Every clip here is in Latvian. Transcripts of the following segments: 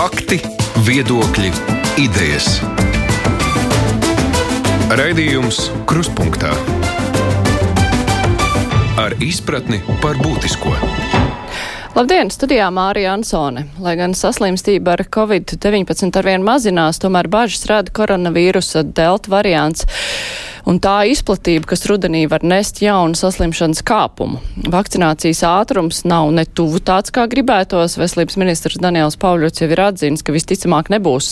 Fakti, viedokļi, idejas. Raidījums Kruspunkta ar izpratni par būtisko. Labdien, studijā Mārija Ansone. Lai gan saslimstība ar covid-19 arvien mazinās, tomēr bažas rada koronavīrusa delta variants un tā izplatība, kas rudenī var nest jaunu saslimšanas kāpumu. Vakcinācijas ātrums nav ne tuvu tāds, kā gribētos. Veselības ministrs Daniels Pauļots jau ir atzīnis, ka visticamāk nebūs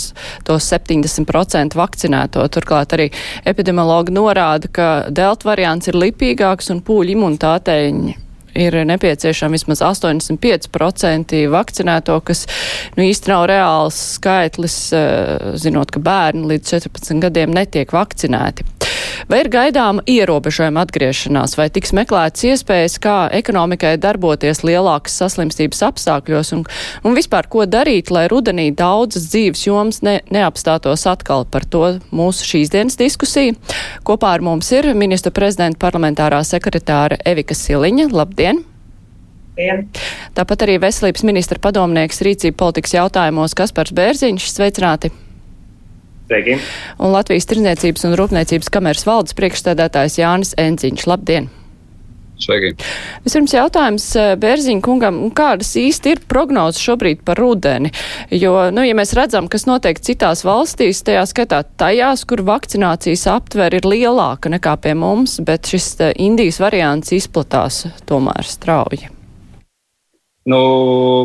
tos 70% vakcinēto. Turklāt arī epidemiologi norāda, ka delta variants ir lipīgāks un pūļu imunitātei ir nepieciešama vismaz 85% vakcinēto, kas nu, īsti nav reāls skaitlis, eh, zinot, ka bērni līdz 14 gadiem netiek vakcinēti. Vai ir gaidāma ierobežojuma atgriešanās, vai tiks meklētas iespējas, kā ekonomikai darboties lielākas saslimstības apstākļos, un, un vispār ko darīt, lai rudenī daudzas dzīves jomas ne, neapstātos atkal par to mūsu šīs dienas diskusiju. Kopā ar mums ir ministra prezidenta parlamentārā sekretāra Evika Siliņa. Labdien! Labdien! Tāpat arī veselības ministra padomnieks rīcība politikas jautājumos Kaspars Bērziņš. Sveicināti! Sveiki! Un Latvijas Tirniecības un Rūpniecības kameras valdes priekšstādātājs Jānis Enciņš. Labdien! Sveiki. Vispirms jautājums eh, Bērziņa kungam, kādas īsti ir prognozes šobrīd par rudeni? Jo, nu, ja mēs redzam, kas notiek citās valstīs, tajā skaitā tajās, kur vakcinācijas aptver ir lielāka nekā pie mums, bet šis eh, Indijas variants izplatās tomēr strauji. Nu,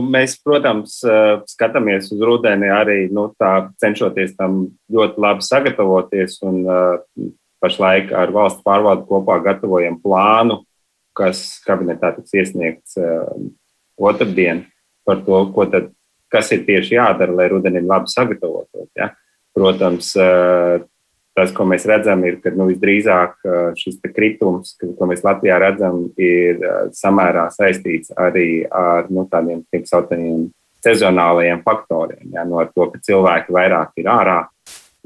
mēs, protams, skatāmies uz rudeni arī nu, tā, cenšoties tam ļoti labi sagatavoties. Un, pašlaik ar valsts pārvaldu kopā gatavojam plānu, kas kabinetā tiks iesniegts otrdien par to, tad, kas ir tieši jādara, lai rudenim labi sagatavotos. Ja? Protams, tas, ko mēs redzam, ir, ka nu, visdrīzāk šis kritums, ko mēs Latvijā redzam, ir samērā saistīts arī ar nu, tādiem tā saucamiem sezonālajiem faktoriem. Ja, no to, ka cilvēki vairāk ir ārā,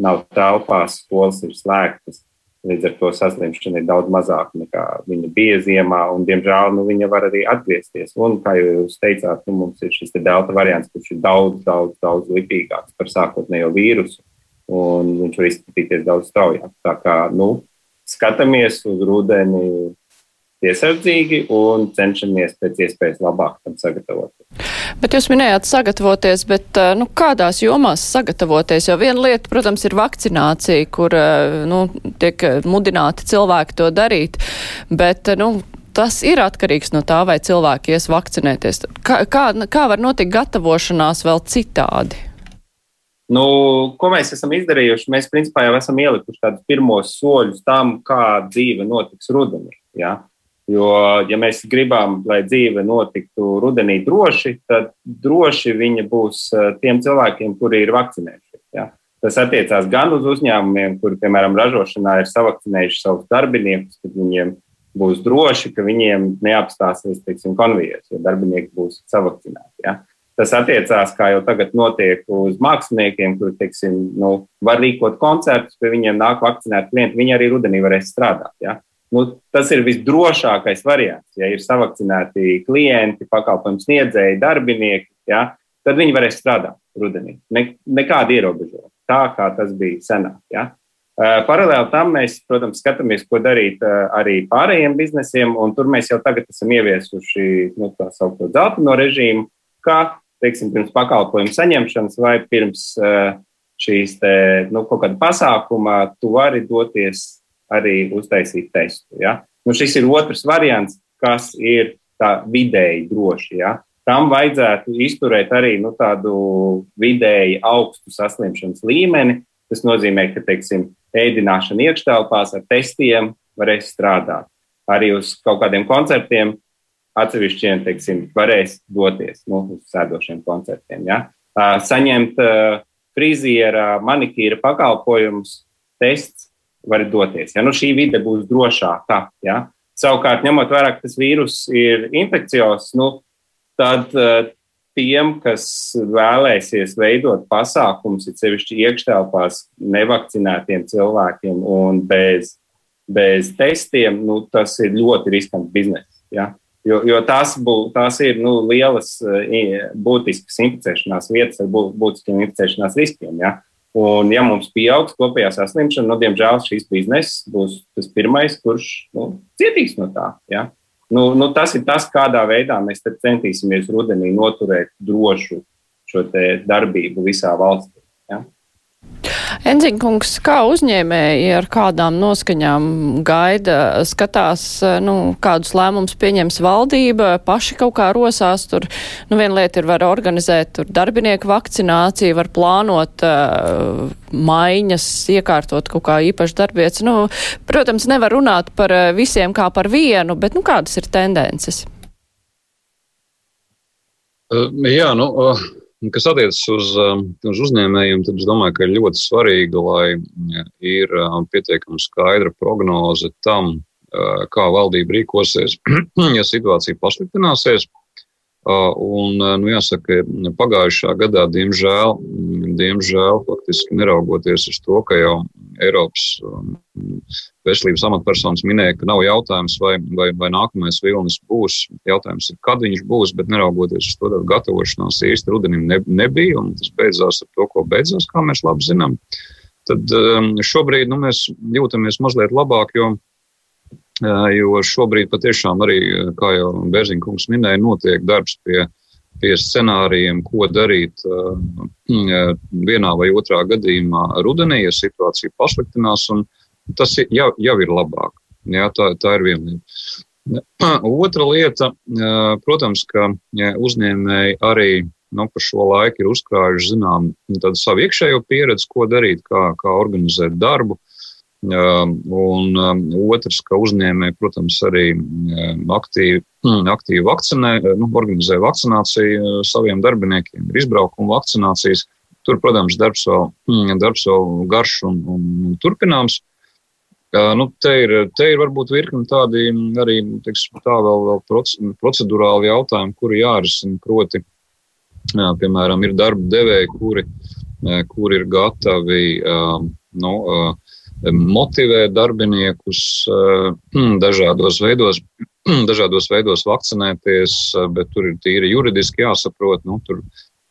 nav telpās, skolas ir slēgtas. Līdz ar to saslimšana ir daudz mazāka nekā viņa bija ziemā, un, diemžēl, nu, viņa var arī atgriezties. Un, kā jau jūs teicāt, nu, mums ir šis delta variants, kurš ir daudz, daudz, daudz lipīgāks par sākotnējo vīrusu un viņš var izskatīties daudz straujāk. Tā kā nu, skatāmies uz rudeni piesardzīgi un cenšamies pēc iespējas labāk tam sagatavoties. Bet jūs minējāt sagatavoties, bet eh, nu, kādās jomās sagatavoties? Jo viena lieta, protams, ir vakcinācija, kur eh, nu, tiek mudināti cilvēki to darīt, bet nu, tas ir atkarīgs no tā, vai cilvēki ies vakcinēties. Kā, kā, kā var notikt gatavošanās vēl citādi? Nu, ko mēs esam izdarījuši? Mēs principā jau esam ielikuši tādus pirmos soļus tam, kā dzīve notiks rudenī. Ja? Jo, ja mēs gribam, lai dzīve notiktu rudenī droši, tad droši viņa būs eh, tiem cilvēkiem, kuri ir vakcinējušies. Ja? Tas attiecās gan uz uzņēmumiem, kuri, piemēram, ražošanā ir savakcinējuši savus darbiniekus, tad viņiem būs droši, ka viņiem neapstāsies, konvijers, jo darbinieki būs savakcinēti. Ja? Tas attiecās, kā jau tagad notiek, uz māksliniekiem, kuri, teiksim, nu, var rīkot koncertus, pie viņiem nāk vakcinēti klienti. Viņi arī rudenī varēs strādāt. Ja? Nu, tas ir visdrošākais variants. Ja ir savakcinēti klienti, pakalpojumu sniedzēji, darbinieki, ja, tad viņi varēs strādāt rudenī. Ne, nekāda ierobežojuma. Tā kā tas bija senāk. Ja. Paralēli tam mēs, protams, skatāmies, ko darīt arī pārējiem biznesiem, un tur mēs jau tagad esam ieviesuši nu, tā saucamo zeltaino režīmu, kā teiksim, pirms pakalpojumu saņemšanas vai pirms uh, šīs te, nu, kaut kāda pasākuma, tu vari doties arī uztaisīt testu. Ja? Nu, šis ir otrs variants, kas ir tā vidēji droši. Ja? Tam vajadzētu izturēt arī nu, tādu vidēji augstu saslimšanas līmeni. Tas nozīmē, ka teiksim, ēdināšana iekštelpās ar testiem varēs strādāt. Arī uz kaut kādiem koncertiem atsevišķiem, teiksim, varēs doties nu, uz sēdošiem koncertiem. Ja? Saņemt friziera, manikīra pakalpojumus, tests var doties. Ja? Nu, šī vide būs drošāka. Ja? Savukārt, ņemot vērā, ka tas vīrus ir infekcijos, nu, tad tiem, kas vēlēsies veidot pasākumus, ir sevišķi iekštelpās nevakcinētiem cilvēkiem un bez, bez testiem, nu, tas ir ļoti riskants bizness. Ja? Jo, jo tās, bū, tās ir nu, lielas, būtiskas inficēšanās vietas ar būtiskiem inficēšanās riskiem. Ja? Un, ja mums pieaugs kopējā saslimšana, nu, diemžēl šīs bizness būs tas pirmais, kurš nu, cietīs no tā. Ja? Nu, nu, tas ir tas, kādā veidā mēs centīsimies rudenī noturēt drošu šo darbību visā valstī. Ja? Enziņkungs, kā uzņēmēji ar kādām noskaņām gaida, skatās, nu, kādus lēmumus pieņems valdība, paši kaut kā rosās tur, nu, viena lieta ir var organizēt tur darbinieku vakcināciju, var plānot uh, maiņas, iekārtot kaut kā īpaši darbietas. Nu, protams, nevar runāt par visiem kā par vienu, bet, nu, kādas ir tendences? Uh, jā, nu, uh, Kas attiecas uz, um, uz uzņēmējiem, tad es domāju, ka ir ļoti svarīgi, lai ir um, pietiekami skaidra prognoze tam, uh, kā valdība rīkosies, ja situācija pasliktināsies. Un, nu, jāsaka, pagājušā gadā, diemžēl, diemžēl, faktiski neraugoties uz to, ka jau Eiropas um, veselības amatpersonas minēja, ka nav jautājums, vai, vai, vai nākamais vilnis būs. Jautājums ir, kad viņš būs, bet neraugoties uz to, tad gatavošanās īsti rudenim ne, nebija, un tas beidzās ar to, ko beidzās, kā mēs labi zinām. Tad šobrīd nu, mēs jūtamies mazliet labāk, jo jo šobrīd patiešām arī, kā jau Bērziņkungs minēja, notiek darbs pie, pie scenārijiem, ko darīt vienā vai otrā gadījumā rudenī, ja situācija pasliktinās, un tas jau, jau ir labāk. Jā, tā, tā ir viena lieta. Otra lieta, protams, ka uzņēmēji arī nu, par šo laiku ir uzkrājuši, zinām, savu iekšējo pieredzi, ko darīt, kā, kā organizēt darbu. Un otrs, ka uzņēmēji, protams, arī aktīvi, aktīvi vakcinē, nu, organizē vakcināciju saviem darbiniekiem, ir izbraukuma vakcinācijas. Tur, protams, darbs vēl, darbs vēl garš un, un turpināms. Nu, te, ir, te ir varbūt virkni tādi arī teiksim, tā vēl, vēl procedurāli jautājumi, kuri jārisina. Proti, jā, piemēram, ir darba devēji, kuri, kuri ir gatavi nu, motivē darbiniekus eh, dažādos veidos, dažādos veidos vakcinēties, eh, bet tur ir tīri juridiski jāsaprot, nu, tur,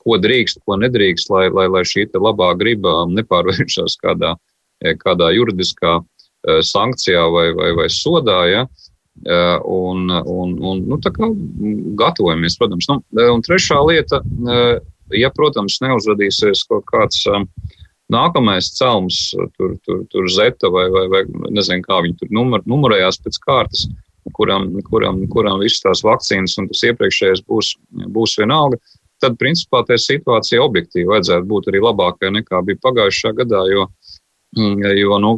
ko drīkst, ko nedrīkst, lai, lai, lai šī labā griba nepārvēršas kādā, eh, kādā juridiskā sankcijā vai, vai, vai sodā. Ja? Un, un, un nu, tā kā gatavojamies, protams. Nu, un trešā lieta, ja, protams, neuzradīsies kaut kāds uh, Nākamais celms, tur, tur, tur zeta vai, vai, vai nezinu, kā viņi tur numur, numurējās pēc kārtas, kuram, kuram, kuram visas tās vakcīnas un tas iepriekšējais būs, būs vienalga, tad, principā, tā situācija objektīvi vajadzētu būt arī labākai nekā bija pagājušā gadā, jo, jo nu,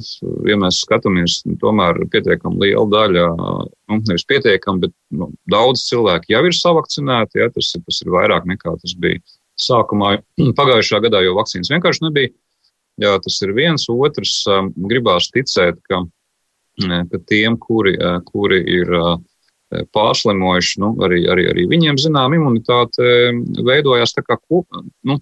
ja mēs skatāmies, tomēr pietiekami liela daļa, nu, nevis pietiekami, bet nu, daudz cilvēku jau ir savakcinēti, ja, tas, tas ir vairāk nekā tas bija sākumā pagājušā gadā, jo vakcīnas vienkārši nebija. Jā, tas ir viens. Otrs, um, gribās ticēt, ka, uh, ka tiem, kuri, uh, kuri ir uh, pārslimojuši, nu, arī, arī, arī viņiem zinām imunitāte um, veidojās tā kā kopā. Nu,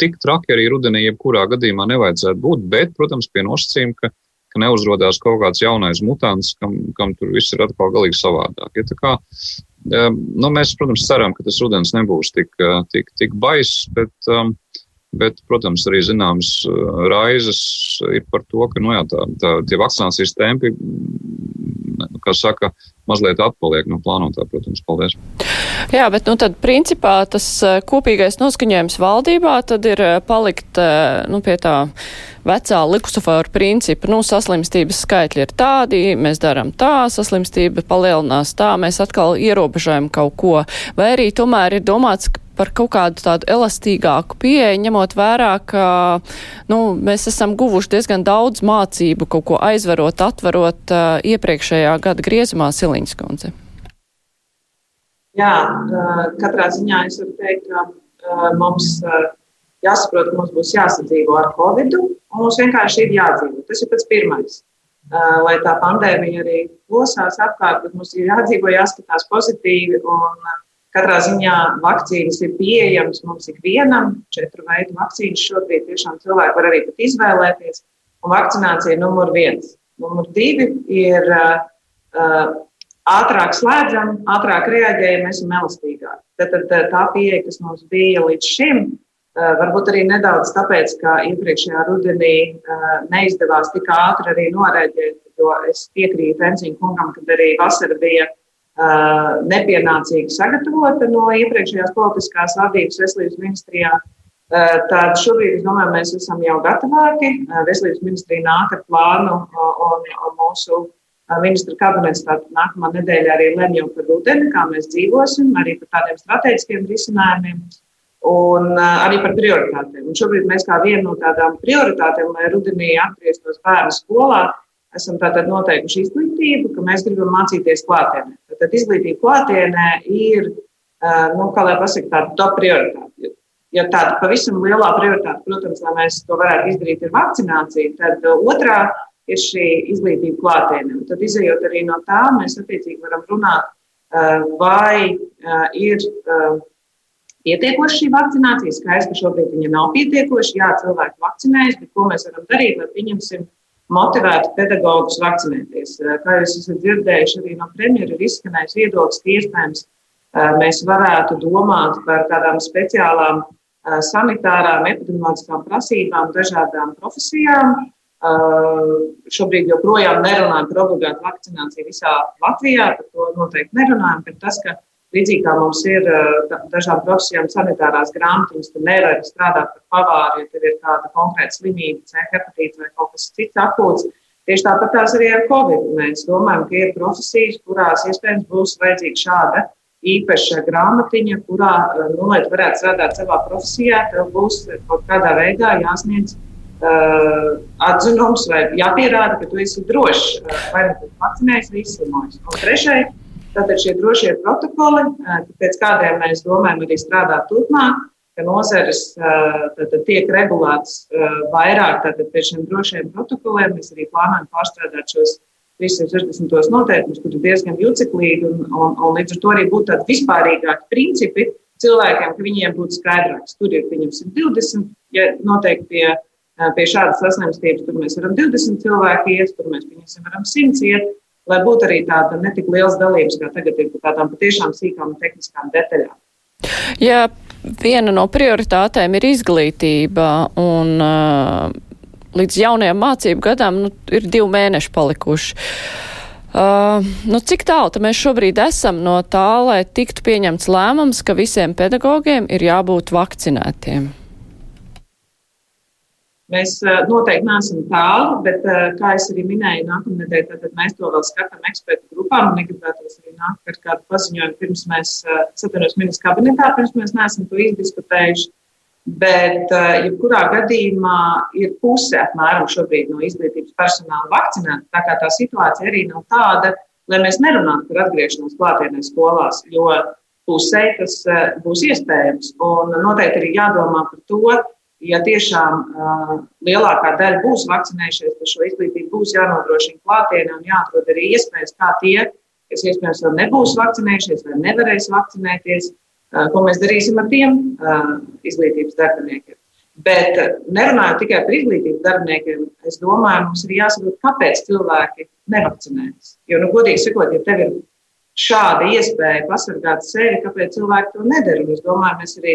tik traki arī rudenī, jebkurā gadījumā nevajadzētu būt, bet, protams, pie nosacījuma, ka, ka neuzrodās kaut kāds jaunais mutants, kam, kam tur viss ir atkal galīgi savādāk. Ja, kā, um, nu, mēs, protams, ceram, ka tas rudens nebūs tik, tik, tik baiss, bet um, Bet, protams, arī zināmas uh, raizes ir par to, ka nu, jā, tā, tā, tie vakcinācijas tempi, mm, kā saka, mazliet atpaliek no plānotā, protams. Paldies. Jā, bet nu tad principā tas uh, kopīgais noskaņojums valdībā tad ir uh, palikt nu, pie tā vecā likusofāra principa. Nu, saslimstības skaitļi ir tādi, mēs darām tā, saslimstība palielinās tā, mēs atkal ierobežojam kaut ko. Vai arī tomēr ir domāts, ka par kaut kādu tādu elastīgāku pieeju, ņemot vērā, ka nu, mēs esam guvuši diezgan daudz mācību, kaut ko aizvarot, atverot iepriekšējā gada griezumā Siliņas kundze. Jā, katrā ziņā es varu teikt, ka mums jāsaprot, ka mums būs jāsadzīvo ar Covid, un mums vienkārši ir jādzīvo. Tas ir pats pirmais. Lai tā pandēmija arī plosās apkārt, bet mums ir jādzīvo, jāskatās pozitīvi. Un, Katrā ziņā vakcīnas ir pieejamas mums ikvienam. Četru veidu vakcīnas šobrīd tiešām cilvēki var arī pat izvēlēties. Un vakcinācija ir numur viens. Numur divi ir uh, ātrāk slēdzam, ātrāk reaģējam, esam elastīgāki. Tad, tad tā pieeja, kas mums bija līdz šim, varbūt arī nedaudz tāpēc, ka iepriekšējā rudenī neizdevās tik ātri arī norēģēt, jo es piekrītu Enziņa kungam, kad arī vasara bija nepienācīgi sagatavota no iepriekšējās politiskās vadības veselības ministrijā. Tad šobrīd, es domāju, mēs esam jau gatavāki. Veselības ministrija nāk ar plānu un, un mūsu ministra kabinets nākamā nedēļa arī lemj par rudeni, kā mēs dzīvosim, arī par tādiem strateģiskiem risinājumiem un arī par prioritātēm. Un šobrīd mēs kā vienu no tādām prioritātēm, lai rudenī atgrieztos bērnu skolā, esam tātad noteikuši izglītību, ka mēs gribam mācīties klātienē. Tad izglītība klātienē ir, nu, kā lai pasaka, tāda top prioritāte. Ja tāda pavisam lielā prioritāte, protams, lai mēs to varētu izdarīt, ir vakcinācija, tad otrā ir šī izglītība klātienē. Tad, izējot arī no tā, mēs attiecīgi varam runāt, vai ir pietiekoša šī vakcinācija. Skaidrs, ka šobrīd viņa nav pietiekoša. Jā, cilvēki vakcinējas, bet ko mēs varam darīt, lai pieņemsim motivētu pedagogus vakcinēties. Kā jūs esat dzirdējuši, arī no premjera ir izskanējis viedoklis, ka iespējams mēs varētu domāt par tādām speciālām sanitārām, epidemioloģiskām prasībām dažādām profesijām, Šobrīd joprojām nerunājam par obligātu vakcināciju visā Latvijā, par to noteikti nerunājam, bet tas, ka līdzīgi kā mums ir dažām profesijām sanitārās grāmatiņas, tu nevari strādāt par pavāru, ja tev ir kāda konkrēta slimība, C hepatīts vai kaut kas cits akūts. Tieši tāpat tās arī ar Covid. Mēs domājam, ka ir profesijas, kurās iespējams būs vajadzīga šāda īpaša grāmatiņa, kurā, nu, lai tu varētu strādāt savā profesijā, tev būs kaut kādā veidā jāsniedz uh, atzinums vai jāpierāda, ka tu esi drošs, uh, vai nu vakcinējies vai izslimojis. Un trešais, tātad šie drošie protokoli, uh, pēc kādiem mēs domājam arī strādāt turpmāk, ka nozares uh, tātad, tiek regulētas vairāk tātad, pie šiem drošiem protokoliem. Mēs arī plānojam pārstrādāt šos 360 noteikumus, kur ir diezgan juceklīgi, un, un, un līdz ar to arī būtu tādi vispārīgāki principi cilvēkiem, ka viņiem būtu skaidrāks. Tur ir, pieņemsim, 20, ja noteikti pie pie šādas saslimstības, tur mēs varam 20 cilvēki iet, tur mēs pieņemsim, varam 100 iet, lai būtu arī tāda netik liels dalības, kā tagad ir par tādām patiešām sīkām tehniskām detaļām. Jā, viena no prioritātēm ir izglītība un uh, līdz jaunajam mācību gadam nu, ir divi mēneši palikuši. Uh, nu, cik tālu mēs šobrīd esam no tā, lai tiktu pieņemts lēmums, ka visiem pedagogiem ir jābūt vakcinētiem? Mēs noteikti neesam tālu, bet, kā es arī minēju, nākamā nedēļa tad mēs to vēl skatām ekspertu grupām. Negribētos arī nākt ar kādu paziņojumu, pirms mēs satveros ministrs kabinetā, pirms mēs neesam to izdiskutējuši. Bet, jebkurā gadījumā, ir puse apmēram šobrīd no izglītības personāla vakcinēta. Tā kā tā situācija arī nav tāda, lai mēs nerunātu par atgriešanos klātienē skolās, jo pusē tas būs iespējams. Un noteikti arī jādomā par to, ja tiešām uh, lielākā daļa būs vakcinējušies, tad šo izglītību būs jānodrošina klātienē un jāatrod arī iespējas, kā tie, kas iespējams vēl nebūs vakcinējušies vai nevarēs vakcinēties, uh, ko mēs darīsim ar tiem uh, izglītības darbiniekiem. Bet nerunājot tikai par izglītības darbiniekiem, es domāju, mums ir jāsaprot, kāpēc cilvēki nevakcinējas. Jo, nu, godīgi sakot, ja tev ir šāda iespēja pasargāt sevi, kāpēc cilvēki to nedara? Es domāju, mēs arī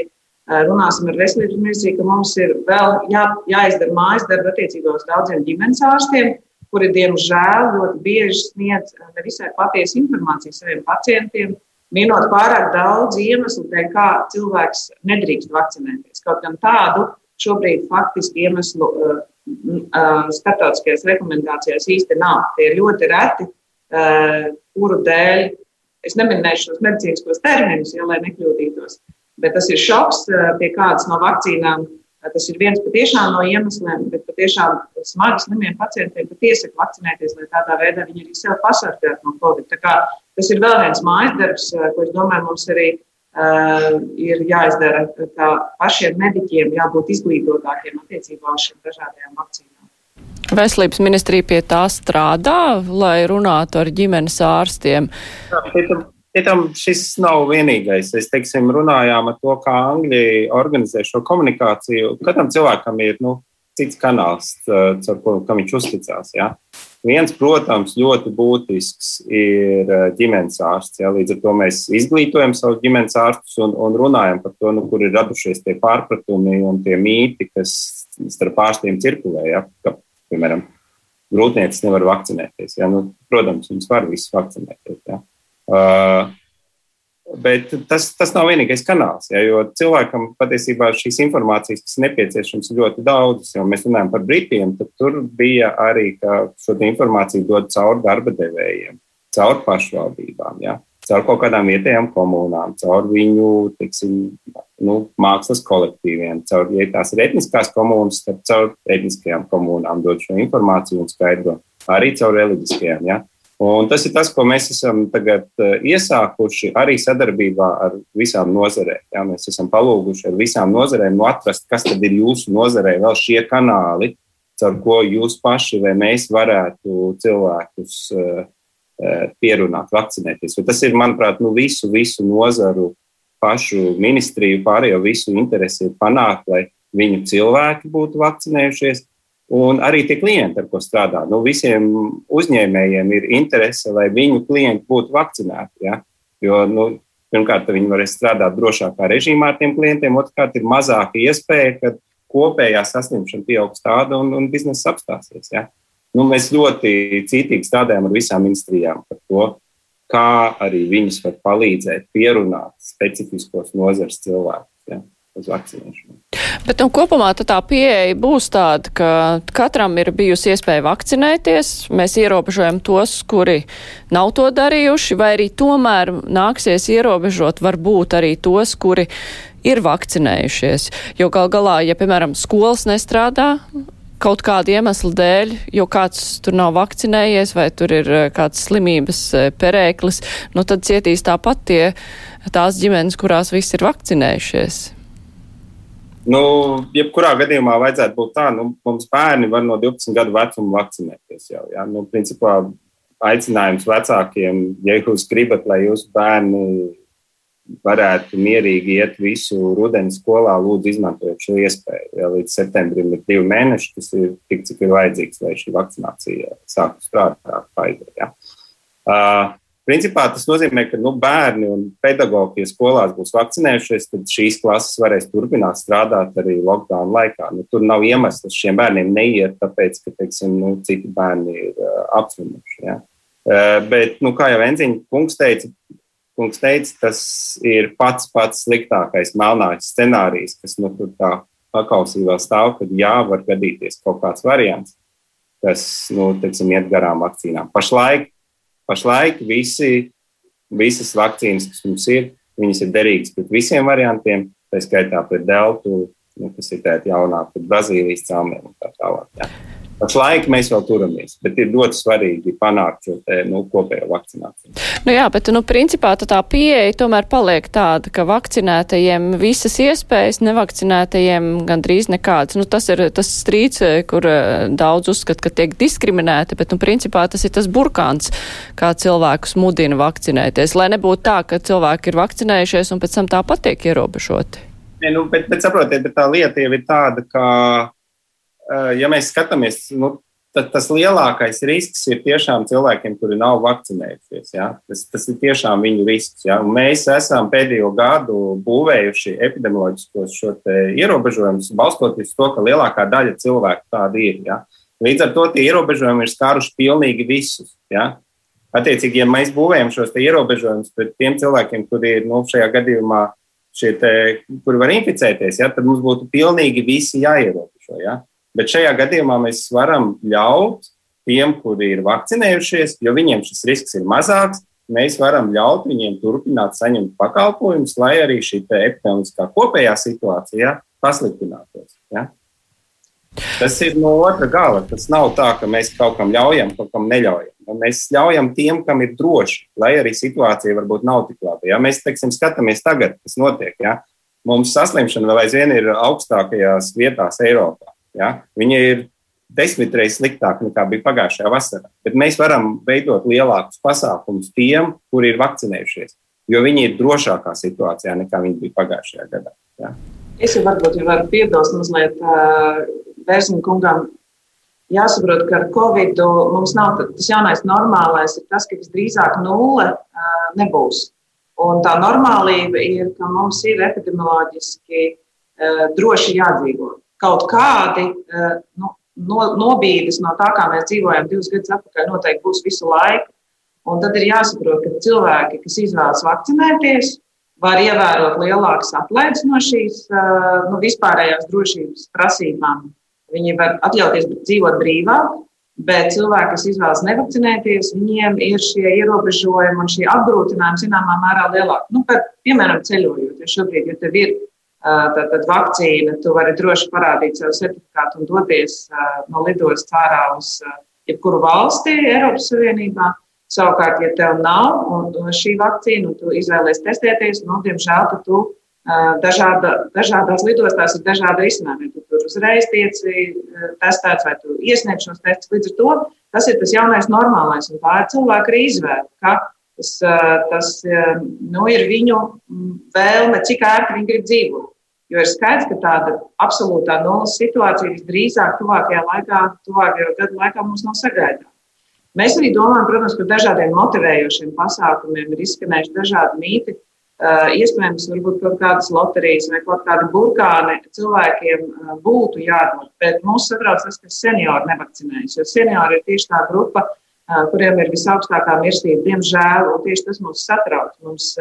runāsim ar veselības ministriju, ka mums ir vēl jā, jāizdara mājas darba attiecībā uz daudziem ģimenes ārstiem, kuri, diemžēl, ļoti bieži sniedz nevisai patiesu informāciju saviem pacientiem, minot pārāk daudz iemeslu, dēļ, kā cilvēks nedrīkst vakcinēties. Kaut gan tādu šobrīd faktiski iemeslu uh, uh, starptautiskajās rekomendācijās īsti nav. Tie ir ļoti reti, uh, kuru dēļ es neminēšu šos medicīniskos terminus, ja, lai nekļūdītos. Bet tas ir šoks pie kādas no vakcīnām. Tas ir viens patiešām no iemesliem, bet patiešām smagi slimiem pacientiem pat iesaka vakcinēties, lai tādā veidā viņi arī sev pasargātu no Covid. Tā kā tas ir vēl viens mājas darbs, ko es domāju, mums arī uh, ir jāizdara. Tā pašiem mediķiem jābūt izglītotākiem attiecībā uz šīm dažādajām vakcīnām. Veselības ministrija pie tā strādā, lai runātu ar ģimenes ārstiem. Jā, Pietam šis nav vienīgais. Es teiksim, runājām par to, kā Angļi organizē šo komunikāciju. Katram cilvēkam ir nu, cits kanāls, caur ko viņš uzticās. Ja? Viens, protams, ļoti būtisks ir ģimenes ārsts. Ja, līdz ar to mēs izglītojam savus ģimenes ārstus un, un runājam par to, nu, kur ir radušies tie pārpratumi un tie mīti, kas starp ārstiem cirkulē. Ja, ka, piemēram, grūtniecības nevar vakcinēties. Ja, nu, protams, viņas var visas vakcinēties. Ja. Uh, Bet tas, tas nav vienīgais kanāls, ja, jo cilvēkam patiesībā šīs informācijas, kas nepieciešams, ir ļoti daudz. Ja mēs runājam par Britiem, tad tur bija arī, ka šo informāciju dod caur darba devējiem, caur pašvaldībām, ja, caur kaut kādām vietējām komunām, caur viņu tiksim, nu, mākslas kolektīviem, caur, ja tās ir etniskās komunas, tad caur etniskajām komunām dod šo informāciju un skaidro arī caur reliģiskajām. Ja. Un tas ir tas, ko mēs esam tagad eh, iesākuši arī sadarbībā ar visām nozarēm. Jā, mēs esam palūguši ar visām nozarēm nu atrast, kas tad ir jūsu nozarē, vēl šie kanāli, caur ko jūs paši vai mēs varētu cilvēkus uh, pierunāt, vakcinēties. Jo tas ir, manuprāt, nu visu, visu nozaru pašu ministriju, pārējo visu interesi ir panākt, lai viņu cilvēki būtu vakcinējušies Un arī tie klienti, ar ko strādā. Nu, visiem uzņēmējiem ir interese, lai viņu klienti būtu vakcinēti. Ja? Jo, nu, pirmkārt, viņi varēs strādāt drošākā režīmā ar tiem klientiem, otrkārt, ir mazāka iespēja, ka kopējā saslimšana pieaugs tāda un, un biznesa apstāsies. Ja? Nu, mēs ļoti cītīgi strādājam ar visām ministrijām par to, kā arī viņus var palīdzēt pierunāt specifiskos nozars cilvēkus. Ja? uz vakcinēšanu. Bet nu, kopumā tā pieeja būs tāda, ka katram ir bijusi iespēja vakcinēties. Mēs ierobežojam tos, kuri nav to darījuši, vai arī tomēr nāksies ierobežot varbūt arī tos, kuri ir vakcinējušies. Jo gal galā, ja, piemēram, skolas nestrādā, kaut kāda iemesla dēļ, jo kāds tur nav vakcinējies vai tur ir eh, kāds slimības eh, perēklis, nu tad cietīs tāpat tie tās ģimenes, kurās visi ir vakcinējušies. Nu, jebkurā gadījumā vajadzētu būt tā, nu, mums bērni var no 12 gadu vecuma vakcinēties jau. Ja? Nu, principā aicinājums vecākiem, ja jūs gribat, lai jūsu bērni varētu mierīgi iet visu rudeni skolā, lūdzu, izmantojiet šo iespēju. Ja līdz septembrim ir divi mēneši, tas ir tik, cik ir vajadzīgs, lai šī vakcinācija sāktu strādāt. Pfizer, ja. uh, Principā tas nozīmē, ka nu, bērni un pedagoģi, ja skolās būs vakcinējušies, tad šīs klases varēs turpināt strādāt arī lockdown laikā. Nu, tur nav iemesls šiem bērniem neiet, tāpēc, ka teiksim, nu, citi bērni ir uh, apslimuši. Ja? Uh, bet, nu, kā jau Enziņa kungs teica, kungs teica, tas ir pats pats sliktākais melnākais scenārijs, kas nu, tur tā pakausībā stāv, kad jā, var gadīties kaut kāds variants, kas nu, teiksim, iet garām vakcīnām. Pašlaik Pašlaik visi, visas vakcīnas, kas mums ir, viņas ir derīgas pret visiem variantiem, tā skaitā pret deltu, nu, kas ir tāda jaunā, pret Brazīlijas cēlniem un tā tālāk. Jā. Pašlaik mēs vēl turamies, bet ir ļoti svarīgi panākt šo te, nu, kopējo vakcināciju. Nu jā, bet, nu, principā tā pieeja tomēr paliek tāda, ka vakcinētajiem visas iespējas, nevakcinētajiem gandrīz nekādas. Nu, tas ir tas strīds, kur eh, daudz uzskat, ka tiek diskriminēti, bet, nu, principā tas ir tas burkāns, kā cilvēkus mudina vakcinēties, lai nebūtu tā, ka cilvēki ir vakcinējušies un pēc tam tāpat tiek ierobežoti. Ne, nu, bet, bet saprotiet, bet tā lieta jau ir tāda, ka ja mēs skatāmies, nu, tad tas lielākais risks ir tiešām cilvēkiem, kuri nav vakcinējušies. Ja? Tas, tas ir tiešām viņu risks. Ja? Un mēs esam pēdējo gadu būvējuši epidemioloģiskos ierobežojumus, balstoties uz to, ka lielākā daļa cilvēku tāda ir. Ja? Līdz ar to tie ierobežojumi ir skāruši pilnīgi visus. Ja? Attiecīgi, ja mēs būvējam šos ierobežojumus pret tiem cilvēkiem, kuri ir nu, šajā gadījumā, te, kuri var inficēties, ja, tad mums būtu pilnīgi visi jāierobežo. Ja? Bet šajā gadījumā mēs varam ļaut tiem, kuri ir vakcinējušies, jo viņiem šis risks ir mazāks, mēs varam ļaut viņiem turpināt saņemt pakalpojumus, lai arī šī epidemiskā kopējā situācija pasliktinātos. Ja? Tas ir no otra gala. Tas nav tā, ka mēs kaut kam ļaujam, kaut kam neļaujam. Mēs ļaujam tiem, kam ir droši, lai arī situācija varbūt nav tik laba. Ja mēs teiksim, skatāmies tagad, kas notiek, ja? mums saslimšana vēl aizvien ir augstākajās vietās Eiropā. Ja? Viņa ir desmit reizes sliktāka nekā bija pagājušajā vasarā. Bet mēs varam veidot lielākus pasākumus tiem, kuri ir vakcinējušies, jo viņi ir drošākā situācijā nekā viņi bija pagājušajā gadā. Ja? Es jau varbūt jau varu piebilst mazliet uh, Vērsņa kungam. jāsaprot, ka ar Covid mums nav tas jaunais normālais, ir tas, ka visdrīzāk nulle nebūs. Un tā normālība ir, ka mums ir epidemioloģiski droši jādzīvot. Kaut kādi nu, no, nobīdes no tā, kā mēs dzīvojam divus gadus atpakaļ, noteikti būs visu laiku. Un tad ir jāsaprot, ka cilvēki, kas izvēlas vakcinēties, var ievērot lielākas atlaides no šīs nu, vispārējās drošības prasībām. Viņi var atļauties dzīvot brīvāk, bet cilvēki, kas izvēlas nevakcinēties, viņiem ir šie ierobežojumi un šie apgrūtinājumi zināmā mērā lielāki. Nu, par, piemēram, ceļojot, jo šobrīd, ja tev ir tātad vakcīna, tu vari droši parādīt savu certifikātu un doties no lidostas ārā uz jebkuru valsti Eiropas Savienībā. Savukārt, ja tev nav šī vakcīna un tu izvēlēsies testēties, nu, diemžēl tu dažāda, dažādās lidostās ir dažādi risinājumi. Tu tur uzreiz tieci testēts vai tu iesniedz šos testus. Līdz ar to tas ir tas jaunais normālais un tā ir cilvēka izvēle, ka tas, tas nu, ir viņu vēlme, cik ērti viņi grib dzīvot. Jo ir skaidrs, ka tāda absolūtā nulles situācija visdrīzāk tuvākajā laikā, tuvākajā gadu laikā mums nav sagaidāma. Mēs arī domājam, protams, par dažādiem motivējošiem pasākumiem. Ir izskanējuši dažādi mīti, iespējams, varbūt kaut kādas loterijas vai kaut kādi burkāni cilvēkiem būtu jādod. Bet mūs satrauc tas, ka seniori nevakcinējas, jo seniori ir tieši tā grupa, kuriem ir visaugstākā mirstība, diemžēl, un tieši tas mūs satrauc. Mums,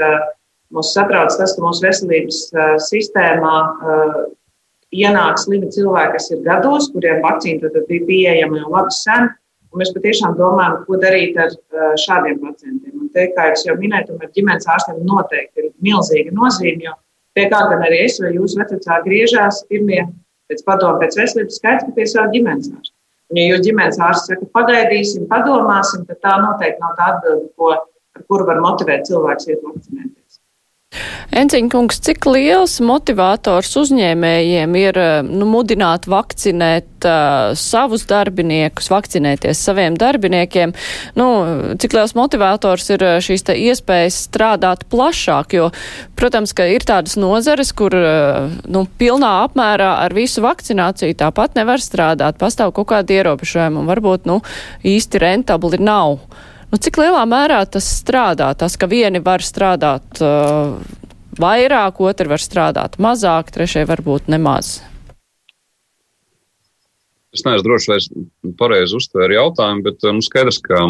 mums satrauc tas, ka mūsu veselības sistēmā ienāk slimi cilvēki, kas ir gados, kuriem vakcīna tad bija pieejama jau labi sen mēs patiešām domājam, ko darīt ar šādiem pacientiem. Un te, kā jau minēju, ar ģimenes ārstiem noteikti ir milzīga nozīme, jo pie kā gan arī es vai jūsu vecāki griežās pirmie pēc padomu, pēc veselības skaidrs, ka pie savu ģimenes ārsta. Un, ja jūs ģimenes ārsts saka, pagaidīsim, padomāsim, tad tā noteikti nav tā atbilde, ko, ar kuru var motivēt cilvēks iet vakcinēties. Enciņkungs, cik liels motivators uzņēmējiem ir eh, nu, mudināt vakcinēt uh, savus darbiniekus, vakcinēties saviem darbiniekiem? Nu, cik liels motivators ir eh, šīs iespējas strādāt plašāk? Jo, protams, ka ir tādas nozares, kur uh, nu, pilnā apmērā ar visu vakcināciju tāpat nevar strādāt. Pastāv kaut kādi ierobežojumi un varbūt nu, īsti rentabli nav. Nu, cik lielā mērā tas strādā? Tas, ka vieni var strādāt. Uh, vairāk, otri var strādāt mazāk, trešie varbūt nemaz. Es neesmu drošs, vai es pareizi uztvēru jautājumu, bet mums skaidrs, ka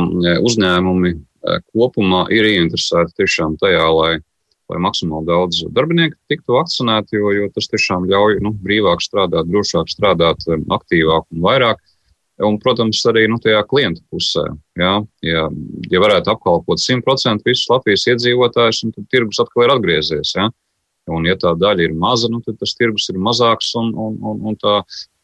uzņēmumi eh, kopumā ir ieinteresēti tiešām tajā, lai, lai maksimāli daudz darbinieku tiktu vakcinēti, jo, jo tas tiešām ļauj nu, brīvāk strādāt, drošāk strādāt, aktīvāk un vairāk. Un, protams, arī nu, tajā klienta pusē. Ja, ja, ja varētu apkalpot 100% visus Latvijas iedzīvotājus, tad tirgus atkal ir atgriezies. Ja. Un, ja tā daļa ir maza, nu, tad tas tirgus ir mazāks, un, un, un, un tā,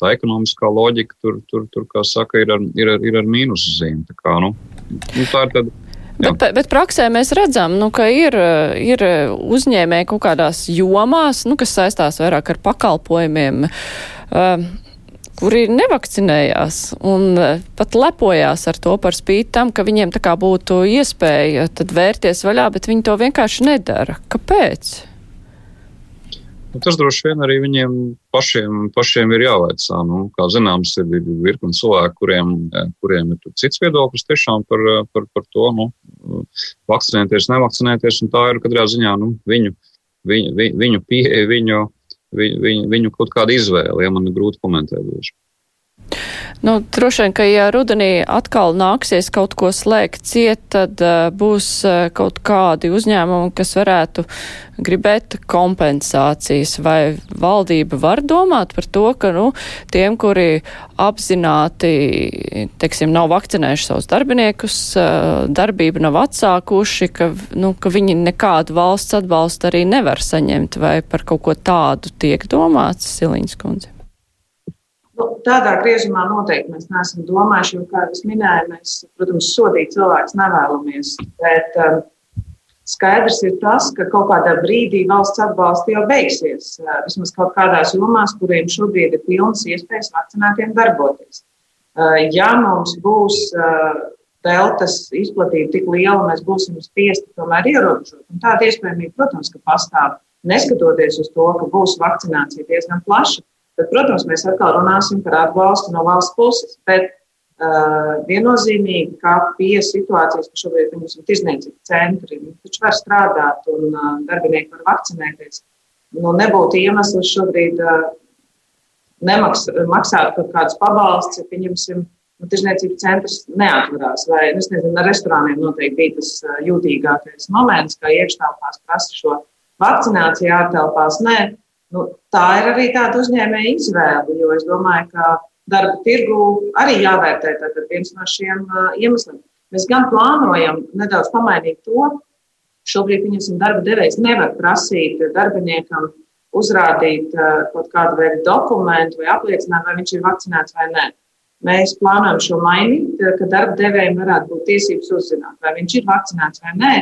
tā ekonomiskā loģika tur, tur, tur kā saka, ir ar, ir ar, ir ar mīnusu zīmi. Tā, kā, nu, nu, tā ir tad. Jā. Bet, bet praksē mēs redzam, nu, ka ir, ir uzņēmēji kaut kādās jomās, nu, kas saistās vairāk ar pakalpojumiem. Uh, kuri nevakcinējās un e, pat lepojās ar to par spīti tam, ka viņiem tā kā būtu iespēja tad vērties vaļā, bet viņi to vienkārši nedara. Kāpēc? Nu, tas droši vien arī viņiem pašiem, pašiem ir jāvaicā. Nu, kā zināms, ir virkni cilvēku, kuriem, e, kuriem ir cits viedoklis tiešām par, e, par, par to, nu, vakcinēties, nevakcinēties. Tā ir katrā ziņā nu, viņu, viņu, viņu pieeja, viņu, viņu, viņu, viņu kaut kāda izvēle. Ja man ir grūti komentēt. Būs. Nu, droši vien, ka ja rudenī atkal nāksies kaut ko slēgt ciet, tad uh, būs uh, kaut kādi uzņēmumi, kas varētu gribēt kompensācijas. Vai valdība var domāt par to, ka nu, tiem, kuri apzināti, teiksim, nav vakcinējuši savus darbiniekus, uh, darbību nav atsākuši, ka, nu, ka viņi nekādu valsts atbalstu arī nevar saņemt, vai par kaut ko tādu tiek domāts, Siliņas kundze? Nu, tādā griezumā noteikti mēs neesam domājuši, jo, kā jau minēju, mēs, protams, sodīt cilvēkus nevēlamies. Bet um, skaidrs ir tas, ka kaut kādā brīdī valsts atbalsts jau beigsies. Uh, vismaz kaut kādās jomās, kuriem šobrīd ir pilnas iespējas vakcinētiem darboties. Uh, ja mums būs uh, deltas izplatība tik liela, mēs būsim spiesti tomēr ierobežot. Un tāda iespējamība, protams, ka pastāv. Neskatoties uz to, ka būs vakcinācija diezgan plaša, Tad, protams, mēs atkal runāsim par atbalstu no valsts puses. Bet Uh, viennozīmīgi, ka pie situācijas, ka šobrīd mums ir tirzniecības centri, taču var strādāt un uh, darbinieki var vakcinēties. Nu, nebūtu iemesls šobrīd uh, nemaks, maksāt kaut kādus pabalstus, ja pieņemsim, nu, tirzniecības centrs neatvarās. Vai, nu, es nezinu, ar restorāniem noteikti bija tas jūtīgākais moments, kā iekštelpās prasa šo vakcināciju, ārtelpās nē. Nu, tā ir arī tāda uzņēmēja izvēle, jo es domāju, ka darba tirgu arī jāvērtē. Viens no šiem iemesliem. Mēs gan plānojam nedaudz pamainīt to. Šobrīd, pieņemsim, darba devējs nevar prasīt darbiniekam uzrādīt kaut kādu veidu dokumentu vai apliecināt, vai viņš ir vakcinēts vai nē. Mēs plānojam šo mainīt, ka darba devējiem varētu būt tiesības uzzināt, vai viņš ir vakcinēts vai nē.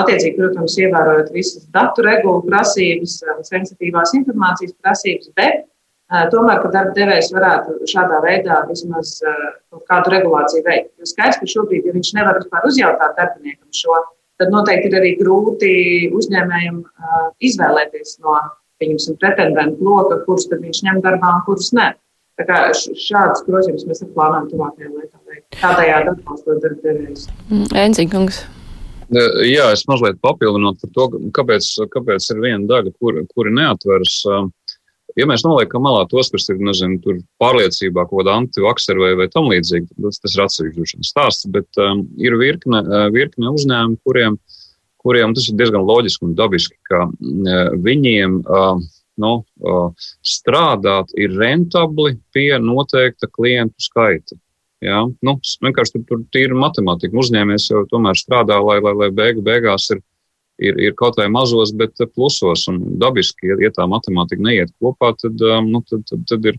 Attiecīgi, protams, ievērojot visas datu regulu prasības, sensitīvās informācijas prasības, bet Tomēr, ka darba devējs varētu šādā veidā vismaz kaut kādu regulāciju veikt. Jo skaidrs, ka šobrīd, ja viņš nevar vispār uzjautāt darbiniekam šo, tad noteikti ir arī grūti uzņēmējiem izvēlēties no, pieņemsim, pretendentu loka, kurus tad viņš ņem darbā un kurus nē. Tā kā šādas grozījumus mēs plānojam tuvākajā laikā veikt. Tādējādi atbalstot darba devējus. Mm, Enziņkungs. Jā, es mazliet papildinot par to, kāpēc, kāpēc ir viena daļa, kur, kuri neatveras. Uh, Ja mēs noliekam malā tos, kas ir nezinu, pārliecībā kaut kāda antivaksera vai, vai tam līdzīga, tas, tas ir atsevišķs stāsts. Bet um, ir virkne, virkne uzņēmumu, kuriem, kuriem tas ir diezgan loģiski un dabiski, ka uh, viņiem uh, nu, uh, strādāt ir rentabli pie noteikta klientu skaita. Jā, nu, vienkārši tur, tur ir matemātika. Uzņēmējs jau tomēr strādā, lai, lai, lai beigu beigās ir ir, ir kaut vai mazos, bet plusos. Un dabiski, ja, ja tā matemātika neiet kopā, tad, um, nu, tad, tad, tad ir.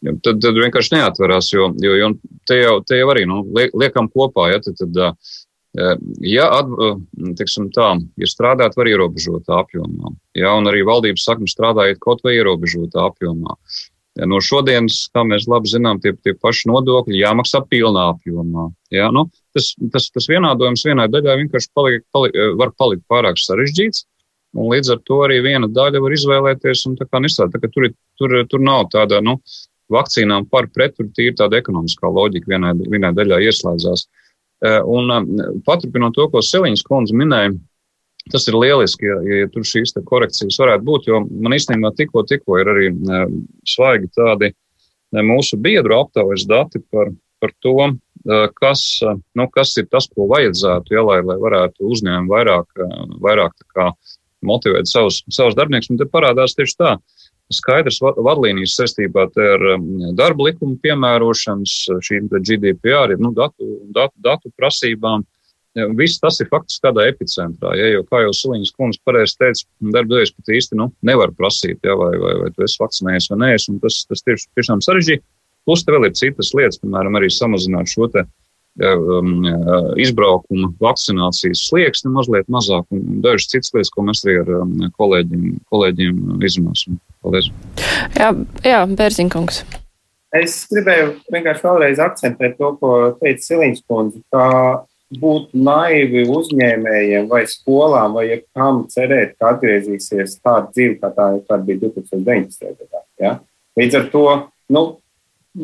Tad, tad vienkārši neatverās, jo, jo, jo te, jau, te jau arī nu, liekam kopā. Ja, tad, tad, uh, ja at, uh, teiksim, tā, ja strādāt, var ierobežotā apjomā. Ja, un arī valdības saka, strādājiet kaut vai ierobežotā apjomā. Ja, no šodienas, kā mēs labi zinām, tie, tie paši nodokļi jāmaksā pilnā apjomā. Ja, nu, tas, tas, tas vienādojums vienai daļai vienkārši paliek, paliek, var palikt pārāk sarežģīts. Un līdz ar to arī viena daļa var izvēlēties. Tā, tur, tur, tur nav tāda, nu, vakcīnām par pret, tur ir tāda ekonomiskā loģika vienai, vienai daļai ieslēdzās. Eh, un eh, paturpinot to, ko Seliņas kundze minēja, tas ir lieliski, ja, ja tur šīs korekcijas varētu būt, jo man īstenībā tikko, tikko ir arī eh, svaigi tādi mūsu biedru aptaujas dati par, par to, kas, nu, kas ir tas, ko vajadzētu, ja, lai, lai varētu uzņēmumi vairāk, vairāk motivēt savus, savus darbiniekus. Un te parādās tieši tā. Skaidrs vadlīnijas saistībā ar darba likumu piemērošanas, šīm GDPR, nu, datu, datu, datu prasībām. Viss tas ir faktiski tādā epicentrā, ja, jo, kā jau Siliņas kundze pareizi teica, darba devējs pat īsti nu, nevar prasīt, ja, vai, vai, vai tu esi vakcinējies vai nē, un tas, tas tieši, tiešām sarežģīti. Plus, te vēl ir citas lietas, piemēram, arī samazināt šo te, um, izbraukuma vakcinācijas slieksni mazliet mazāk un dažas citas lietas, ko mēs arī ar um, kolēģiem, kolēģiem izrunāsim. Paldies. Jā, jā Bērziņkungs. Es gribēju vienkārši vēlreiz akcentēt to, ko teica Siliņš kundze, ka būtu naivi uzņēmējiem vai skolām vai kam cerēt, ka atgriezīsies tāda dzīve, kā tā, tā bija 2019. gadā. Ja? Līdz ar to, nu,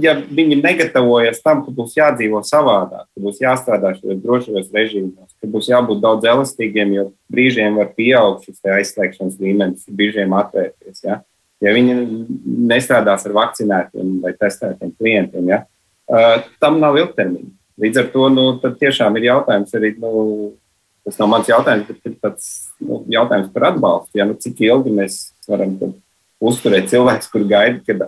ja viņi negatavojas tam, ka būs jādzīvo savādāk, ka būs jāstrādā šajos drošajos režīmos, ka būs jābūt daudz elastīgiem, jo brīžiem var pieaugt šis aizslēgšanas līmenis, brīžiem atvērties. Ja, ja viņi nestrādās ar vakcinētiem vai testētiem klientiem, ja, uh, tam nav ilgtermiņa. Līdz ar to nu, tiešām ir jautājums arī. Nu, Tas nav mans jautājums, bet ir tāds nu, jautājums par atbalstu. Ja, nu, cik ilgi mēs varam uzturēt cilvēku, kur gaida, kad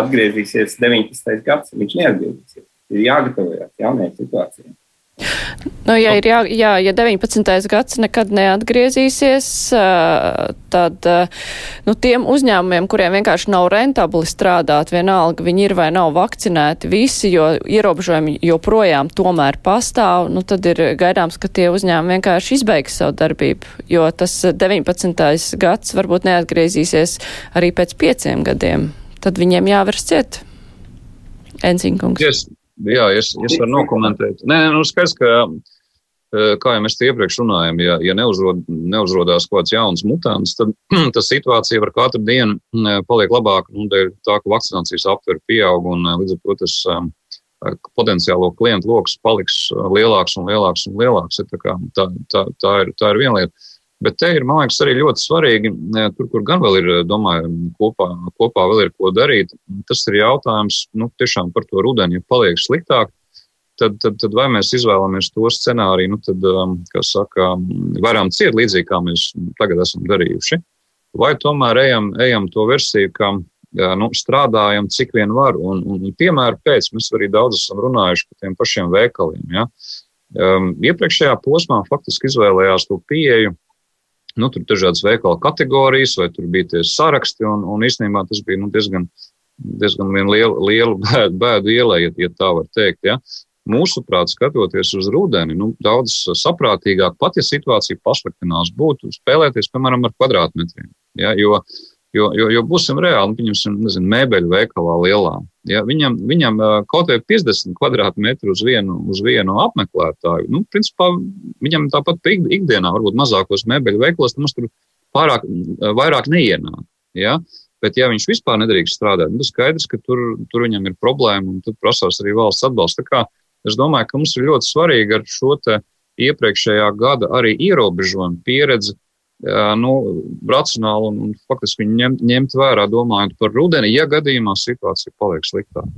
atgriezīsies 19. gadsimts, viņš neatgriezīsies. Ir jāgatavojas jaunajai situācijai. Nu, ja, ir jā, jā, ja 19. gads nekad neatgriezīsies, tad nu, tiem uzņēmumiem, kuriem vienkārši nav rentabli strādāt, vienalga viņi ir vai nav vakcinēti visi, jo ierobežojumi joprojām tomēr pastāv, nu, tad ir gaidāms, ka tie uzņēmumi vienkārši izbeigs savu darbību, jo tas 19. gads varbūt neatgriezīsies arī pēc pieciem gadiem tad viņiem jāvers ciet. Enziņkungs. Yes, jā, es, es varu nokomentēt. Nē, nu skaidrs, ka, eh, kā jau mēs iepriekš runājam, ja, ja neuzrod, neuzrodās kaut kāds jauns mutants, tad tā situācija var katru dienu eh, paliek labāka, nu, tā, ka vakcinācijas aptver pieaug un eh, līdz ar to tas potenciālo klientu lokus paliks lielāks un lielāks un lielāks. Tā, tā, tā, tā, ir, tā ir viena lieta. Bet te ir, man liekas, arī ļoti svarīgi, tur, kur gan vēl ir, domāju, kopā, kopā vēl ir ko darīt. Tas ir jautājums nu, tiešām par to rudeni, ja paliek sliktāk. Tad, tad, tad vai mēs izvēlamies to scenāriju, nu, tad, kā saka, varam ciet līdzīgi, kā mēs tagad esam darījuši, vai tomēr ejam, ejam to versiju, ka nu, strādājam, cik vien var. Un, un, un piemēram, pēc mēs arī daudz esam runājuši par tiem pašiem veikaliem. Ja? Um, iepriekšējā posmā faktiski izvēlējās to pieeju. Nu, tur bija dažādas veikala kategorijas, vai tur bija tie saraksti, un, un īstenībā tas bija nu, diezgan, diezgan liela, liela bēdu, bēdu ielai, ja, ja tā var teikt. Ja? Mūsuprāt, skatoties uz rudeni, nu, daudz saprātīgāk, pat ja situācija pasliktinās, būtu spēlēties, piemēram, ar kvadrātmetriem. Ja? Jo Jo, jo, jo būsim reāli, nu, pieņemsim, nezinu, mēbeļu veikalā lielā. Ja, viņam, viņam kaut vai 50 kvadrātmetru uz vienu, uz vienu apmeklētāju, nu, principā viņam tāpat ikdienā, varbūt mazākos mēbeļu veikalos, mums tur pārāk, vairāk neienāk. Ja? Bet, ja viņš vispār nedrīkst strādāt, nu, tad skaidrs, ka tur, tur viņam ir problēma un tur prasās arī valsts atbalsts. Es domāju, ka mums ir ļoti svarīgi ar šo iepriekšējā gada arī ierobežojumu pieredzi nu, racionāli un, un faktiski ņemt, ņemt vērā, domājot par rudeni, ja gadījumā situācija paliek sliktāka.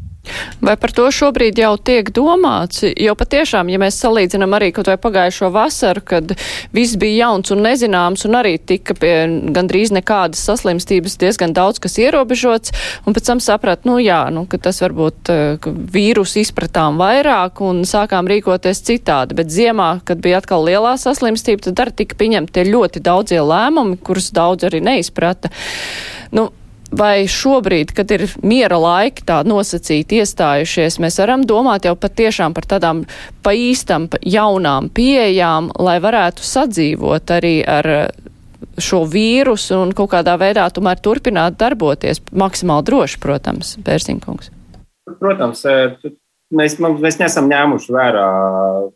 Vai par to šobrīd jau tiek domāts? Jo patiešām, ja mēs salīdzinām arī kaut vai pagājušo vasaru, kad viss bija jauns un nezināms un arī tika pie gandrīz nekādas saslimstības diezgan daudz kas ierobežots, un pēc tam saprat, nu jā, nu, ka tas varbūt vīrusu izpratām vairāk un sākām rīkoties citādi, bet ziemā, kad bija atkal lielā saslimstība, tad arī tika pieņemti ļoti daudzie lēmumi, kurus daudz arī neizprata. Nu, Vai šobrīd, kad ir miera laiki tā nosacīti iestājušies, mēs varam domāt jau patiešām par tādām pa īstam jaunām pieejām, lai varētu sadzīvot arī ar šo vīrusu un kaut kādā veidā tomēr turpināt darboties maksimāli droši, protams, Bērziņkungs? Protams, mēs, mēs nesam ņēmuši vērā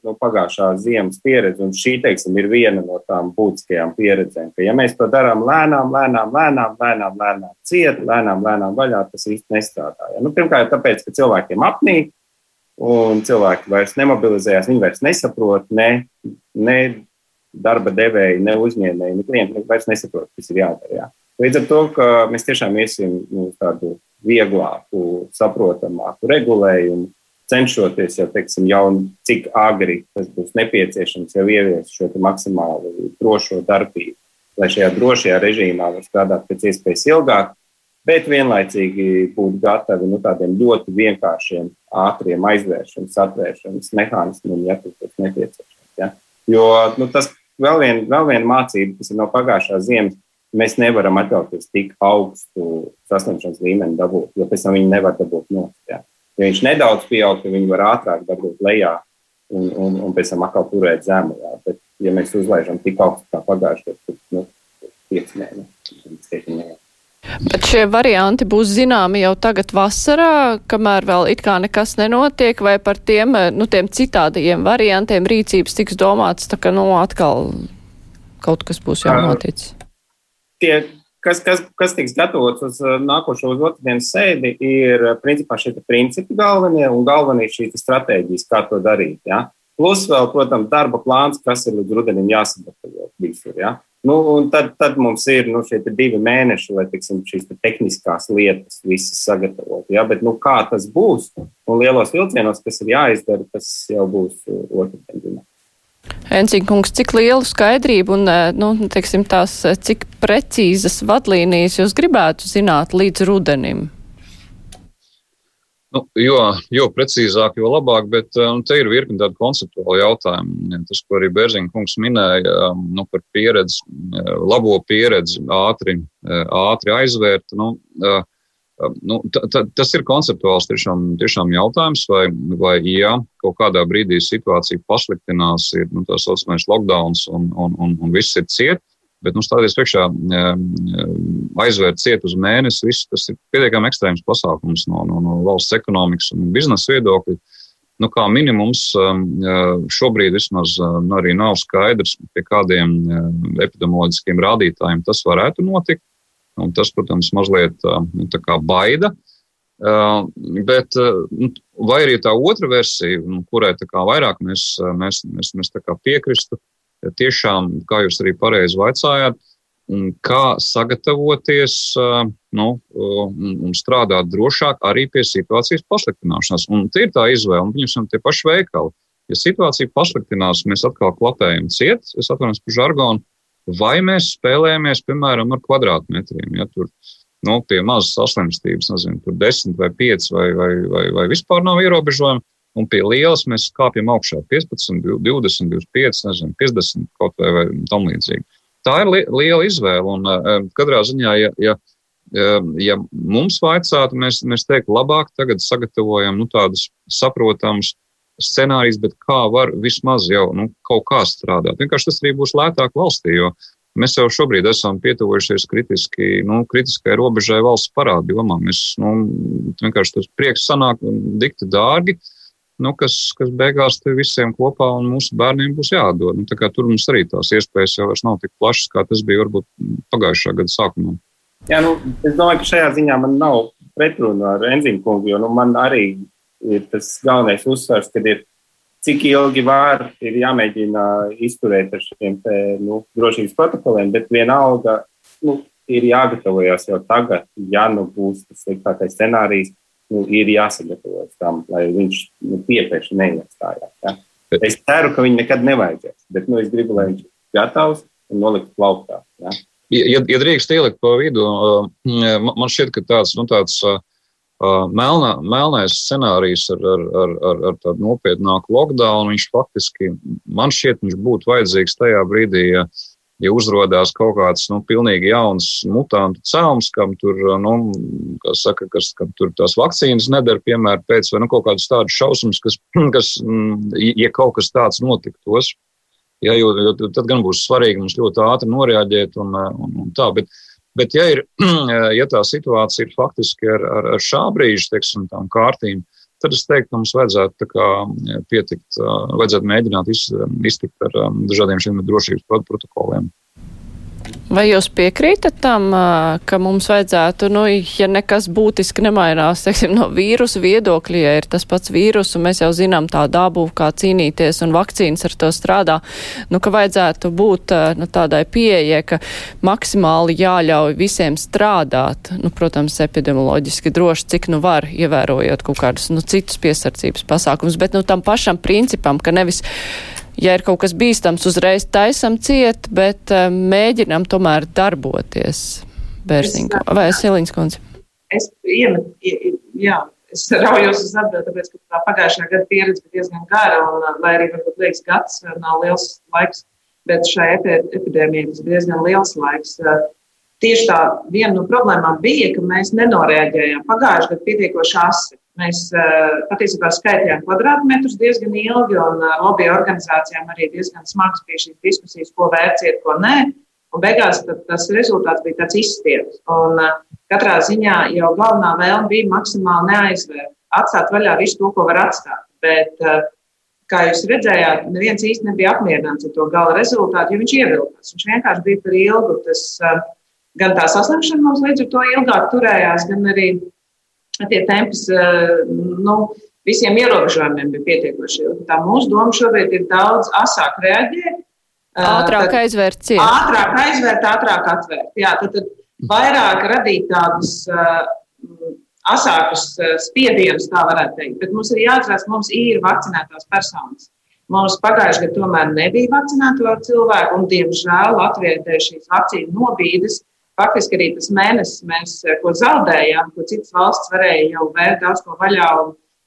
no pagājušā ziemas pieredzi, un šī, teiksim, ir viena no tām būtiskajām pieredzēm. Ka, ja mēs to darām lēnām, lēnām, lēnām, lēnām, lēnām ciet, lēnām, lēnām vaļā, tas īsti nestrādā. Ja? Nu, pirmkārt, tāpēc, ka cilvēkiem apnīk, un cilvēki vairs nemobilizējās, viņi vairs nesaprot, ne, ne darba devēji, ne uzņēmēji, ne klienti vairs nesaprot, kas ir jādara. Ja? Līdz ar to, mēs tiešām iesim nu, tādu vieglāku, saprotamāku regulējumu, cenšoties jau, teiksim, jau cik agri tas būs nepieciešams, jau ievies šo maksimāli drošo darbību, lai šajā drošajā režīmā var strādāt pēc iespējas ilgāk, bet vienlaicīgi būt gatavi nu, tādiem ļoti vienkāršiem, ātriem aizvēršanas, atvēršanas mehānismiem, ja tas būs nepieciešams. Ja? Jo nu, tas vēl viena vēl vien mācība, kas ir no pagājušās ziemas, mēs nevaram atļauties tik augstu saslimšanas līmeni dabūt, jo pēc tam viņi nevar dabūt nost. Ja? Ja viņš nedaudz pieaug, tad viņi var ātrāk dabūt lejā un, un, un pēc tam atkal turēt zemu. Jā. Bet, ja mēs uzlaižam tik augstu kā pagājušajā gadā, tad nu, 5 mēneši. Bet šie varianti būs zināmi jau tagad vasarā, kamēr vēl it kā nekas nenotiek, vai par tiem, nu, tiem citādajiem variantiem rīcības tiks domāts, tā ka, nu, atkal kaut kas būs jau noticis. Tie, kas, kas, kas tiks gatavots uz uh, nākošo uz otrdienas sēdi, ir uh, principā šie principi galvenie un galvenie šī stratēģijas, kā to darīt. Ja? Plus vēl, protams, darba plāns, kas ir līdz rudenim jāsagatavo visur. Ja? Nu, tad, tad mums ir nu, šie divi mēneši, lai tiksim, šīs te tehniskās lietas visas sagatavotu. Ja? Bet nu, kā tas būs un lielos vilcienos, kas ir jāizdara, tas jau būs uh, otrdien. Encinkungs, cik lielu skaidrību un, eh, nu, teiksim, tās, eh, cik precīzas vadlīnijas jūs gribētu zināt līdz rudenim? Nu, jo, jo precīzāk, jo labāk, bet um, te ir virkni tādu konceptuālu jautājumu. Tas, ko arī Bērziņa kungs minēja um, nu, par pieredzi, labo pieredzi, ātri, ātri aizvērt. Nu, uh, Nu, ta, ta, tas ir konceptuāls tiešām, tiešām jautājums, vai, vai ja kaut kādā brīdī situācija pasliktinās, ir nu, tā saucamais lockdown un, un, un, un viss ir ciet, bet nu, stāties priekšā aizvērt ciet uz mēnesi, viss tas ir pietiekami ekstrēms pasākums no, no, no valsts ekonomikas un biznesa viedokļa. Nu, kā minimums šobrīd vismaz arī nav skaidrs, pie kādiem epidemioloģiskiem rādītājiem tas varētu notikt. Un tas, protams, mazliet nu, baida. Bet, uh, vai arī tā otra versija, nu, kurai vairāk mēs, mēs, mēs, mēs piekristu, tiešām, kā jūs arī pareizi vaicājāt, kā sagatavoties nu, un strādāt drošāk arī pie situācijas pasliktināšanās. Un tie ir tā izvēle, un viņus tie paši veikali. Ja situācija pasliktinās, mēs atkal klapējam ciet, es atvainojos par žargonu, vai mēs spēlējamies, piemēram, ar kvadrātmetriem. Ja, tur, nu, pie mazas saslimstības, nezinu, tur 10 vai 5 vai, vai, vai, vai vispār nav ierobežojumi. Un pie lielas mēs kāpjam augšā 15, 20, 25, nezinu, 50 kaut vai, vai tam līdzīgi. Tā ir li liela izvēle. Un uh, katrā ziņā, ja, ja, ja mums vajadzētu, mēs, mēs teiktu, labāk tagad sagatavojam nu, tādus saprotamus scenārijus, bet kā var vismaz jau nu, kaut kā strādāt. Vienkārši tas arī būs lētāk valstī, jo Mēs jau šobrīd esam pietuvojušies kritiski, nu, kritiskai robežai valsts parādu jomā. Mēs nu, vienkārši tas prieks sanāk dikti dārgi, nu, kas, kas beigās visiem kopā un mūsu bērniem būs jādod. Nu, tur mums arī tās iespējas jau nav tik plašas, kā tas bija varbūt pagājušā gada sākumā. Jā, nu, es domāju, ka šajā ziņā man nav pretruna ar Enzīmu kungu, jo nu, man arī ir tas galvenais uzsvers, kad ir cik ilgi var, ir jāmēģina izturēt ar šiem te, nu, drošības protokoliem, bet vienalga nu, ir jāgatavojas jau tagad, ja nu būs tas sliktākais scenārijs, nu, ir jāsagatavojas tam, lai viņš nu, piepieši neiestājās. Ja? Es ceru, ka viņi nekad nevajadzēs, bet nu, es gribu, lai viņš ir gatavs un nolikt plauktā. Ja? Ja, ja drīkst ielikt pa vidu, man šķiet, ka tāds, nu, tāds uh, Melnā, melnais scenārijs ar, ar, ar, ar, ar tādu nopietnāku lockdown, viņš faktiski, man šķiet, viņš būtu vajadzīgs tajā brīdī, ja, ja uzrādās kaut kāds nu, pilnīgi jauns mutantu cēlums, kam tur, nu, kas saka, kas, kam tur tās vakcīnas nedara, piemēram, pēc vai nu, kaut kādas tādas šausmas, kas, kas, mm, ja kaut kas tāds notiktos, ja, jo, jo tad gan būs svarīgi mums ļoti ātri noreaģēt un, un, un tā. Bet, Bet, ja, ir, ja tā situācija ir faktiski ar, ar, ar šā brīža teiksim, kārtīm, tad es teiktu, ka mums vajadzētu kā, pietikt, vajadzētu mēģināt iztikt ar dažādiem šiem drošības protokoliem. Vai jūs piekrītat tam, ka mums vajadzētu, nu, ja nekas būtiski nemainās, teiksim, no vīrusu viedokļa, ja ir tas pats vīrus, un mēs jau zinām tā dabu, kā cīnīties, un vakcīnas ar to strādā, nu, ka vajadzētu būt nu, tādai pieeja, ka maksimāli jāļauj visiem strādāt, nu, protams, epidemioloģiski droši, cik nu var, ievērojot kaut kādus, nu, citus piesardzības pasākumus, bet, nu, tam pašam principam, ka nevis ja ir kaut kas bīstams, uzreiz taisam ciet, bet uh, mēģinam tomēr darboties. Bērziņa vai Siliņas kundze? Es iemet, jā, es raujos uz atbildi, tāpēc, ka tā pagājušā gada pieredze bija diezgan gara, un, eh, lai arī varbūt liekas gads, eh, nav liels laiks, bet šai epidēmijai tas diezgan liels laiks. Tieši tā viena no problēmām bija, ka mēs nenoreaģējām pagājušajā gadā pietiekoši asi. Mēs eh, patiesībā skaitījām kvadrātmetrus diezgan ilgi, un eh, lobby organizācijām arī diezgan smags bija šīs diskusijas, ko vērciet, ko nē. Un beigās tas rezultāts bija tāds izstieps. Un eh, katrā ziņā jau galvenā vēlme bija maksimāli neaizvērt, atstāt vaļā visu to, ko var atstāt. Bet, kā jūs redzējāt, neviens īsti nebija apmierināts ar to gala rezultātu, jo viņš ievilkās. Viņš vienkārši bija par ilgu. Tas, gan tā saslimšana mums līdz ar to ilgāk turējās, gan arī tie temps eh, nu, visiem ierobežojumiem bija pietiekoši. Tā mūsu doma šobrīd ir daudz asāk reaģēt. Eh, ātrāk aizvērt ciet. Ātrāk aizvērt, ātrāk atvērt. Jā, tad, tad vairāk radīt tādus uh, asākus spiedienus, tā varētu teikt. Bet mums ir jāatcerās, mums ir vakcinētās personas. Mums pagājušajā gadā tomēr nebija vakcinēto cilvēku, un, diemžēl, Latvijai šīs vakcīnu nobīdes faktiski arī tas mēnesis, mēs, eh, ko zaudējām, ko citas valsts varēja jau vērt daudz ko vaļā.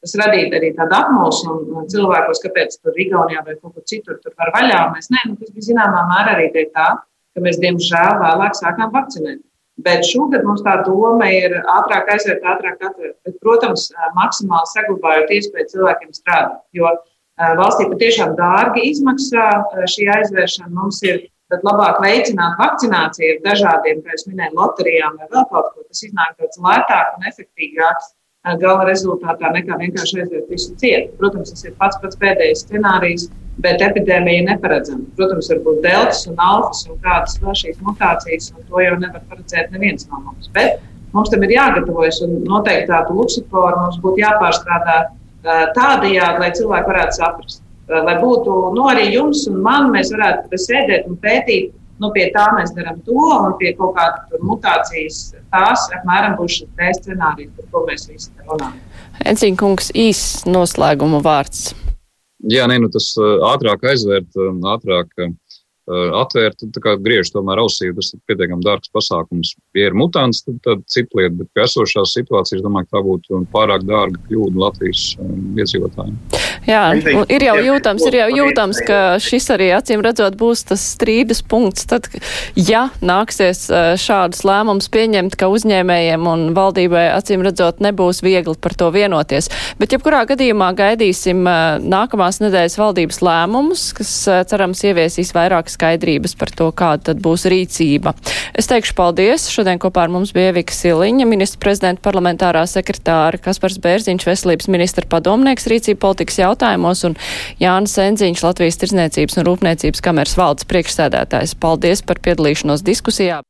Tas radīja arī tādu apmulsumu cilvēkos, kāpēc tur Igaunijā vai kaut kur citur tur var vaļā. Mēs, nē, nu, tas bija zināmā mērā arī tā, ka mēs diemžēl vēlāk sākām vakcinēt. Bet šogad mums tā doma ir ātrāk aizvērt, ātrāk atvērt. Bet, protams, eh, maksimāli saglabājot iespēju cilvēkiem strādāt. Jo eh, valstī patiešām dārgi izmaksā šī aizvēršana. Mums ir tad labāk veicināt vakcināciju ar dažādiem, kā jūs minējāt, loterijām vai vēl kaut ko. Tas iznāk daudz lētāk un efektīvāks gala rezultātā nekā vienkārši aiziet visu ciet. Protams, tas ir pats pats pēdējais scenārijs, bet epidēmija neparedzama. Protams, var būt deltas un alfas un kādas vēl šīs mutācijas, un to jau nevar paredzēt neviens no mums. Bet mums tam ir jāgatavojas un noteikti tādu luksuforu mums būtu jāpārstrādā tādajādi, lai cilvēki varētu saprast. Lai būtu nu, arī jums un man, mēs varētu sēdēt un pētīt, nu, pie tā mēs darām to, un pie kaut kādas mutācijas tās apmēram būs šis scenārijs, par ko mēs visi runājam. Enciņkungs, īsts noslēguma vārds. Jā, nē, nu tas ātrāk aizvērt, ātrāk atvērt, tad griež tomēr ausī, tas ir pietiekami dārgs pasākums. Ja ir mutants, tad, tad cita lieta, bet pie esošās situācijas, domāju, ka tā būtu pārāk dārga kļūda Latvijas iedzīvotājiem. Jā, ir jau jūtams, ir jau jūtams, ka šis arī acīm redzot būs tas strīdus punkts, tad, ja nāksies šādus lēmumus pieņemt, ka uzņēmējiem un valdībai acīm redzot nebūs viegli par to vienoties. Bet jebkurā gadījumā gaidīsim nākamās nedēļas valdības lēmumus, kas cerams ieviesīs vairāk skaidrības par to, kāda tad būs rīcība. Es teikšu paldies. Šodien kopā ar mums bija Vika Siliņa, ministra prezidenta parlamentārā sekretāra Kaspars Bērziņš, veselības ministra padomnieks rīcība politikas jautājumos un Jānis Enziņš, Latvijas tirzniecības un rūpniecības kameras valdes priekšsēdētājs. Paldies par piedalīšanos diskusijā.